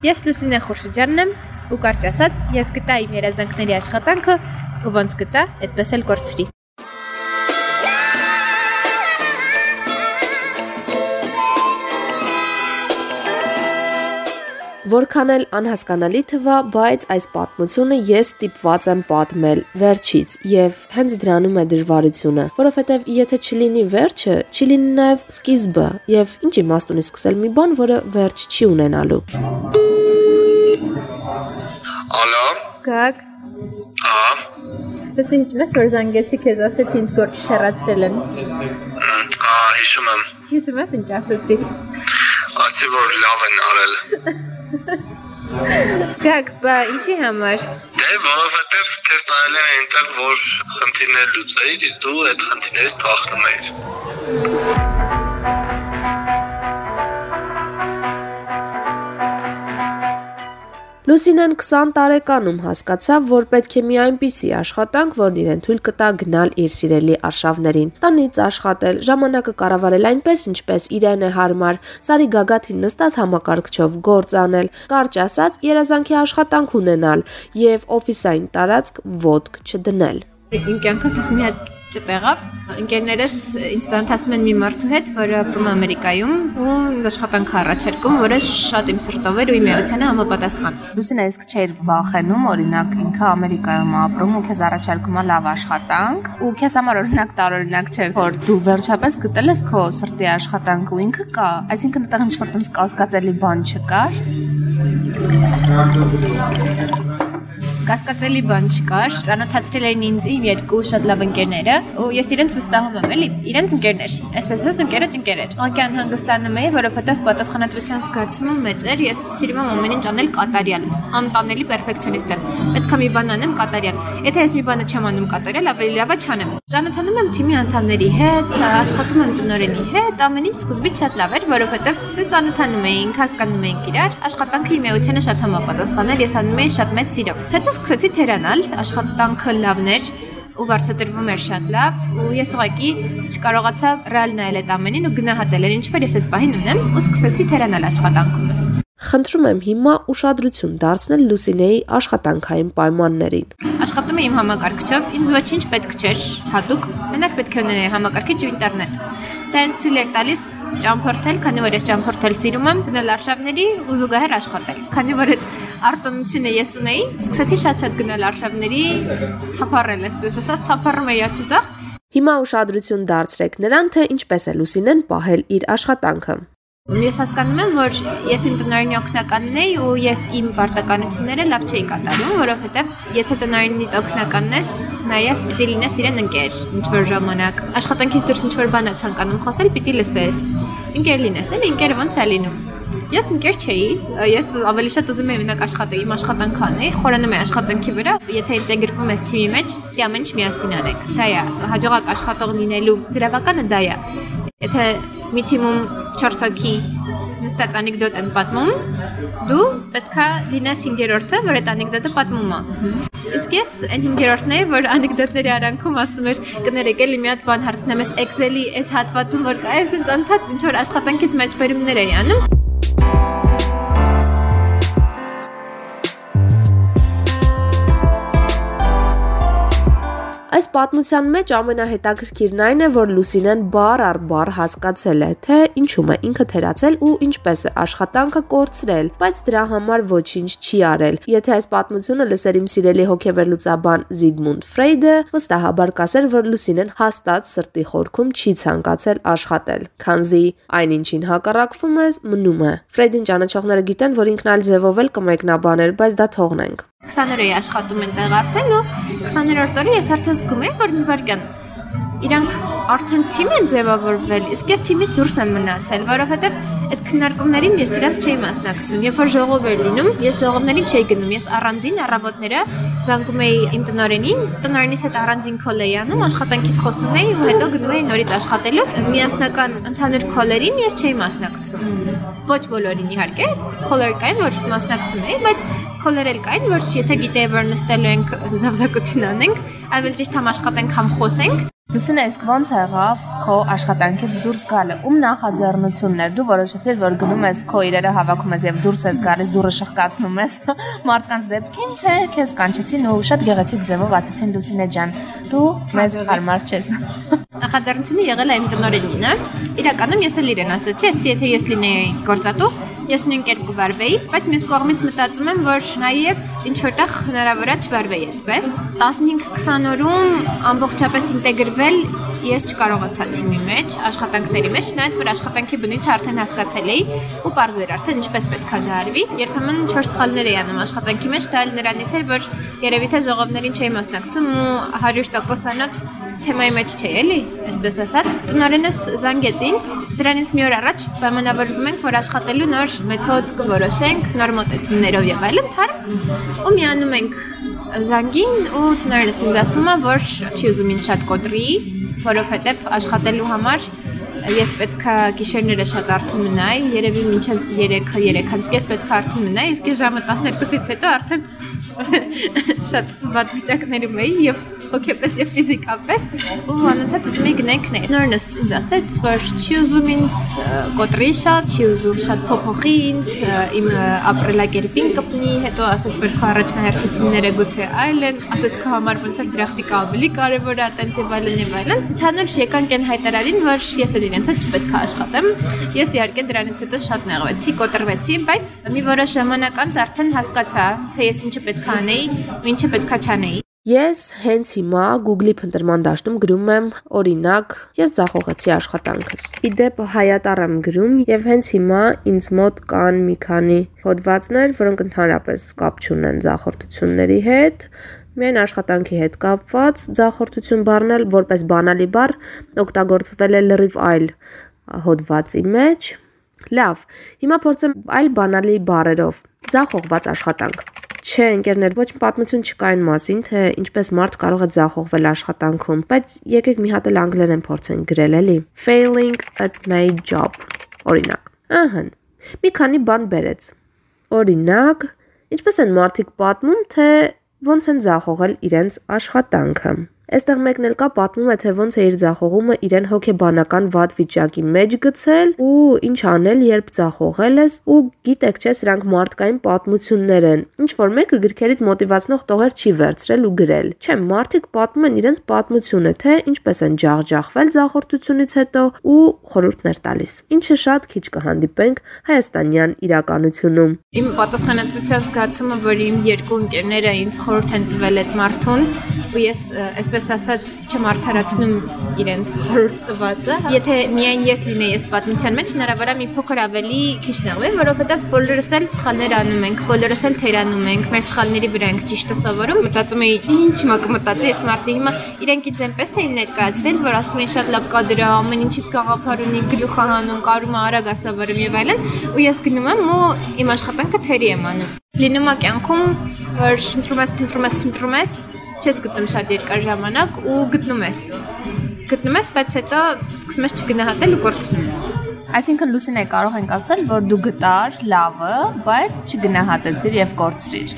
Ես Լուսինե Խուրշիջյանն եմ ու կարճ ասած, ես գտա իմ երազանքների աշխատանքը ու ոնց գտա, այդպես էլ կորցրի։ Որքան էլ անհասկանալի թվա, բայց այս պատմությունը ես ստիպված եմ պատմել վերջից եւ հենց դրանում է դժվարությունը, որովհետեւ եթե չլինի վերջը, չի լինի նաեւ սկիզբը եւ ինչ իմաստ ունի սկսել մի բան, որը վերջ չի ունենալու։ Ալո։ Գակ, Ահա։ լսի հիշում ես, որ զանգեցի քեզ ասեցի ինձ գործից հեռացրել են։ Ահա, հիշում եմ։ Հիշում ես ինչ ասեցիր։ Ասի որ լավ են արել։ Գակ, բա ինչի համար։ Դե որովհետև քեզ նայել են այնտեղ որ խնդիրներ լուծեիր, իսկ դու այդ խնդիրներից փախնում ես։ Լուսինեն 20 տարեկանում հասկացավ, որ պետք է մի այնպիսի աշխատանք, որն իրեն թույլ կտա գնալ իր սիրելի արշավներին։ Տնից աշխատել, ժամանակը կառավարել այնպես, ինչպես իրեն է հարմար, Սարի գագաթին նստած համակարգչով գործ անել, կարճ ասած, երազանքի աշխատանք ունենալ եւ օֆիսային տարածք ոդկ չդնել։ Իմ կյանքս ես մի հատ չտեղավ։ Ընկերներս ինձ ծանոթացնում են մի մարդու հետ, որը ապրում է Ամերիկայում ու ինձ աշխատանք առաջարկում, որը շատ իմ սրտով էր ու իմ էությանը համապատասխան։ Լուսինա իսկ չէր վախենում, օրինակ ինքը Ամերիկայում ապրում ու քեզ առաջարկում է լավ աշխատանք, ու քեզ համար օրինակ տարօրինակ չէ, որ դու վերջապես գտել ես քո սրտի աշխատանք ու ինքը կա։ Այսինքն այդտեղ ինչ-որ տենց կասկածելի բան չկար։ Կասկածելի բան չկար։ Ծանոթացրել էին ինձ իմ երկու շատ լավ ընկերները, ու ես իրենց վստահում եմ, էլի, իրենց ընկերներ։ Այսպես ասած ընկերոջ ընկերեր։ Անկյան հանգստանում էի, որովհետև պատասխանատվության զգացումը մեծ էր։ Ես սիրում եմ ամեն ինչ անել կատարյալ, անտանելի պերֆեկցիոնիստ եմ։ Պետք է մի բան անեմ կատարյալ։ Եթե ես մի բանը չեմ անում կատարյալ, ավելի լավը չանեմ։ Ծանոթանում եմ թիմի անդամների հետ, աշխատում եմ տնօրենի հետ, ամեն ինչ սկզբից շատ լավ էր, որովհետև դե ծանոթանում էինք, հասկանում էինք իրար, աշխատանքը իմ էությանը շատ համապատասխան էր, ես անում էի շատ մեծ սիրով։ Հետո սկսեցի թերանալ, աշխատանքը լավն էր ու վարձատրվում էր շատ լավ ու ես ուղղակի չկարողացա ռեալ նայել այդ ամենին ու գնահատել էր ինչպես ես այդ պահին ունեմ ու սկսեցի թերանալ աշխատանքումս։ Խնդրում եմ հիմա ուշադրություն դարձնել Լուսինեի աշխատանքային պայմաններին։ Աշխատում եմ իմ համակարգչով, ինձ ոչինչ պետք չէր հատուկ, մենակ պետք է ունենայի համակարգիչ ու ինտերնետ։ Դա ինձ թույլ էր տալիս ճամփորդել, քանի որ ես ճամփորդել սիրում եմ, գնալ արշավների ու զուգահեռ աշխատել։ Քանի որ այդ արտոնությունը ես ունեի, սկսեցի շատ-շատ գնալ արշավների, թափառել, այսպես ասած, թափառում էի աչուձախ։ Հիմա ուշադրություն դարձրեք նրան, թե ինչպես է Լուսինեն պահել իր աշխատանքը։ Ես հասկանում եմ, որ ես իմ տնօրենի օգնականն էի ու ես իմ պարտականությունները լավ չէի կատարում, որովհետև եթե տնօրենի օգնականն ես, նաև պիտի լինես իրեն ընկեր ինչ որ ժամանակ։ Աշխատանքից դուրս ինչ որ բան է ցանկանում խոսել, պիտի լսես։ Ընկեր լինես, էլի ընկերը ոնց է լինում։ Ես ընկեր չէի, ես ավելի շատ ուզում եմ մենակ աշխատել, իմ աշխատանքը անել, խորանում եմ աշխատանքի վրա։ Եթե ինտեգրվում ես թիմի մեջ, դի ամեն ինչ միասին անեք։ Դա է հաջողակ աշխատող լինելու գրավականը դա է։ Եթե մի թիմում 4 հոգի նստած անեկդոտ են պատմում, դու պետքա լինես 5-րդը, որ այդ անեկդոտը պատմում է։ Իսկ ես այն 5-րդն եմ, որ անեկդոտների արանքում ասում էր կներեք էլի մի հատ բան հարցնեմ, ես Excel-ի այս հատվածում որ կա, ես ինձ անդադ ինչ որ աշխատանքից մեջբերումներ էի անում։ պատմության մեջ ամենահետաքրքիրն այն է, որ Լուսինեն բառ առ բառ հասկացել է, թե ինչու է ինքը թերացել ու ինչպես է աշխատանքը կորցրել, բայց դրա համար ոչինչ չի արել։ Եթե այս պատմությունը լսեր իմ սիրելի հոգեվերլուծաբան Զիգմունդ Ֆրեյդը, վստահաբար կասեր, որ Լուսինեն հաստատ սրտի խորքում չի ցանկացել աշխատել, քանզի այն ինչին հակառակվում ես, մնում է։ Ֆրեյդին ճանաչողները գիտեն, որ ինքն այլ ձևով էլ կմեկնաբաներ, բայց դա թողնենք։ 20 օր էի աշխատում այնտեղ արդեն ու 20-րդ օրը ես արդեն զգում եմ, որ մի վարքան իրանք արդեն թիմ են ձևավորվել, իսկ ես թիմից դուրս եմ մնացել, որովհետև այդ քննարկումներին ես իրաց չէի մասնակցում։ Երբ որ ժողով էր լինում, ես ժողովներին չէի գնում, ես առանձին առավոտները զանգում էի իմ տնօրենին, տնօրենից հետ առանձին քոլ էի անում, աշխատանքից խոսում էի ու հետո գնում էի նորից աշխատելու։ Միասնական ընդհանուր քոլերին ես չէի մասնակցում։ Ոչ բոլորին իհարկե, քոլեր կային, որ մասնակցում էի, բայց քոլեր էլ կային, որ եթե գիտեի, որ նստելու ենք զավզակություն անենք, ավելի ճիշտ համ աշխատենք, համ խոսենք, Լուսինե, իսկ ո՞նց եղավ քո աշխատանքից դուրս գալը։ Ում նախաձեռնություններ դու որոշեցիր, որ գնում ես քո իրերը հավաքում ես եւ դուրս ես գալիս, դուրը շղկացնում ես մարդկանց դեպքին, թե քեզ կանչեցին ու շատ գեղեցիկ ձևով ասացին Լուսինե ջան, դու մեզ հարմար չես։ Նախաձեռնությունը եղել է իմ տնօրենին, իրականում ես էլ իրեն ասացի, ասեցի, եթե ես լինեի գործատու, ես նույն կերպ կվարվեի, բայց մյուս կողմից մտածում եմ, որ նաև ինչ որտեղ հնարավոր է չվարվեի այդպես։ 15-20 օրում ամբողջապես ինտեգրվել ես չկարողացա թիմի մեջ, աշխատանքների մեջ, չնայած որ աշխատանքի բնույթը արդեն հասկացել էի ու parzեր արդեն ինչպես պետքա դա արվի։ Երբեմն ինչ որ սխալներ էի անում աշխատանքի մեջ, դա էլ նրանից էր, որ երևի թե ժողովներին չէի մասնակցում ու 100% անած թեմայի մեջ չէ, էլի, այսպես ասած։ Տնորենս զանգեց ինձ, դրանից մի օր առաջ պայմանավորվում ենք, որ աշխատելու նոր մեթոդ կորոշենք, նոր մոտեցումներով եւ այլն, թարմ։ Ու միանում ենք զանգին ու տնորենս ինձ ասում է, որ չի ուզում ինձ շատ կոտրի, որովհետեւ աշխատելու համար ես պետքա գիշերները շատ արթուն մնայի, երևի մինչև 3-3 3-ից պետքա արթուն մնայի, իսկ ժամը 12-ից հետո արդեն շատ վատ վիճակներում էի եւ հոգեպես եւ ֆիզիկապես ու անընդհատ ուզում էի գնանք ներ։ Նորնս ինձ ասեց, որ չի ուզում ինձ կոտրի շատ, չի ուզում շատ փոփոխի ինձ, իմ ապրելակերպին կպնի, հետո ասեց, որ քո առաջնահերթությունները գուցե այլ են, ասեց քո համար ոնց որ դրախտիկը ավելի կարեւոր է, այտենց եւ այլն եւ այլն։ Ընդհանուր եկանք այն հայտարարին, որ ես էլ իրենց հետ չպետք է աշխատեմ։ Ես իհարկե դրանից հետո շատ նեղվեցի, կոտրվեցի, բայց մի որոշ ժամանակ անց արդեն հասկացա, թե ես ինչը պետք է անեի ու ինչը պետք է չանեի։ Ես հենց հիմա Google-ի փնտրման դաշտում գրում եմ օրինակ ես զախողեցի աշխատանքս։ Իդեպ հայատար եմ գրում եւ հենց հիմա ինձ մոտ կան մի քանի հոդվածներ, որոնք ընդհանրապես կապ չունեն զախորտությունների հետ, Միայն աշխատանքի հետ կապված ձախորդություն բառնել որպես բանալի բառ օգտագործվել է լրիվ այլ հոդվածի մեջ։ Լավ, հիմա փորձեմ այլ բանալի բառերով։ Ձախողված աշխատանք։ Չէ, ընկերներ, ոչ պատմություն չկա այն մասին, թե ինչպես մարդ կարող է ձախողվել աշխատանքում, բայց եկեք մի հատ էլ անգլերեն փորձենք գրել, էլի։ Failing at my job։ Օրինակ։ Ահա։ Մի քանի բան բերեց։ Օրինակ, ինչպես են մարդիկ պատմում, թե ոնց են ձախողել իրենց աշխատանքը։ Այստեղ մեկն էլ կա պատմում է, թե ոնց է իր ձախողումը իրեն հոգեբանական վատ վիճակի մեջ գցել ու ինչ անել, երբ ձախողել ես ու գիտեք, չէ, սրանք մարդկային պատմություններ են։ Ինչ որ մեկը գրքերից մոտիվացնող տողեր չի վերցրել ու գրել։ Չէ, մարդիկ պատմում են իրենց պատմությունը, թե ինչպես են ջախջախվել ձախորդությունից հետո ու խորհուրդներ տալիս։ Ինչը շատ քիչ կհանդիպենք հայաստանյան իրականությունում։ Իմ պատասխանատվության զգացումը, որ իմ երկու ընկերները ինձ խորհուրդ են տվել այդ մարդուն, ու ես այսպես այսպես ասած չմարթարացնում իրենց խորհուրդ տվածը։ Եթե միայն ես լինեի այս պատմության մեջ, հնարավոր է մի փոքր ավելի քիչ նեղվեմ, որովհետև բոլորս էլ սխալներ անում ենք, բոլորս էլ թերանում ենք, մեր սխալների վրա ենք ճիշտը սովորում։ Մտածում էի, ինչ մա կմտածի այս մարդը հիմա իրենք ինձ այնպես էին ներկայացրել, որ ասում էին շատ լավ կադր է, ամեն ինչից գաղափար ունի, գլուխ հանում, կարում է արագ ասավարում եւ այլն, ու ես գնում եմ ու իմ աշխատանքը թերի եմ անում։ Լինում է կյանքում, որ ընտրում ես, ընտրում ես, ընտրում ես, չես գտնում շատ երկար ժամանակ ու գտնում ես։ Գտնում ես, բայց հետո սկսում ես չգնահատել ու կորցնում ես։ Այսինքն Լուսինե կարող ենք ասել, որ դու գտար լավը, բայց չգնահատեցիր եւ կորցրիր։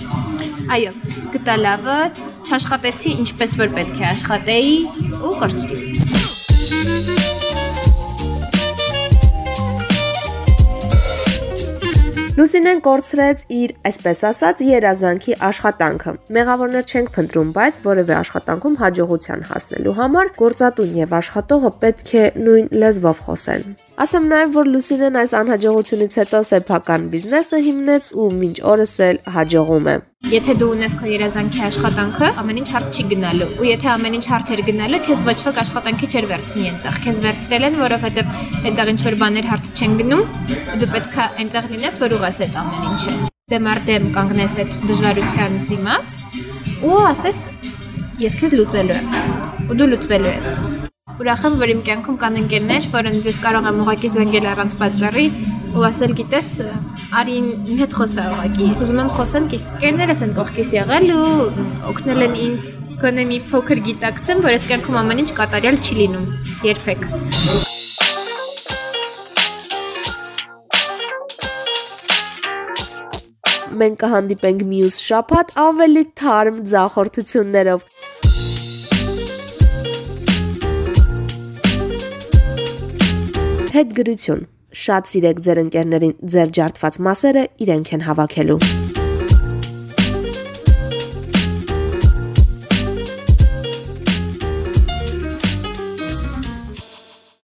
Այո, գտա լավը, չաշխատեցի ինչպես որ պետք է աշխատեի ու կորցրի։ Լուսինեն կորցրեց իր, այսպես ասած, երազանքի աշխատանքը։ Մեղավորներ չենք փնտրում, բայց որևէ աշխատանքում հաջողության հասնելու համար գործատուն եւ աշխատողը պետք է նույն լեզվով խոսեն։ Ասեմ նաեւ, որ Լուսինեն այս անհաջողությունից հետո սեփական բիզնեսը հիմնեց ու մինչ օրս էլ հաջողում է։ Եթե դու ունես քո երազանքի աշխատանքը, ամեն ինչ հարթ չի գնալու, ու եթե ամեն ինչ հարթ էր գնալու, քեզ ոչ ոք աշխատանքի չէր վերցնի այնտեղ։ Քեզ վերցրել են, որովհետև այնտեղ ինչ որ բաներ հարթ չեն գնում, ու դու պետքա այնտեղ լինես, որ ուղղես այդ ամեն ինչը։ Դեմարտեմ կանգնես այդ դժվարության դիմաց ու ասես ես քեզ լուծելու եմ։ Ու դու լուծվելու ես։ Ուրախ եմ, որ իմ կյանքում կան ընկերներ, որոնց ես կարող եմ ուղակի զանգել առանց պատճառի ու ասել, գիտես, արի իմ հետ խոսա ուղակի։ Ուզում եմ խոսեմ, կիս ընկերներս են կողքիս եղել ու օգնել են ինձ գոնե մի փոքր գիտակցեմ, որ ես կյանքում ամեն ինչ կատարյալ չի լինում։ Երբեք։ Մենք կհանդիպենք մյուս շաբաթ ավելի թարմ ձախորդություններով։ Հետգրություն Շատ սիրեք ձեր ընկերներին, ձեր ջարդված մասերը իրենք են հավաքելու։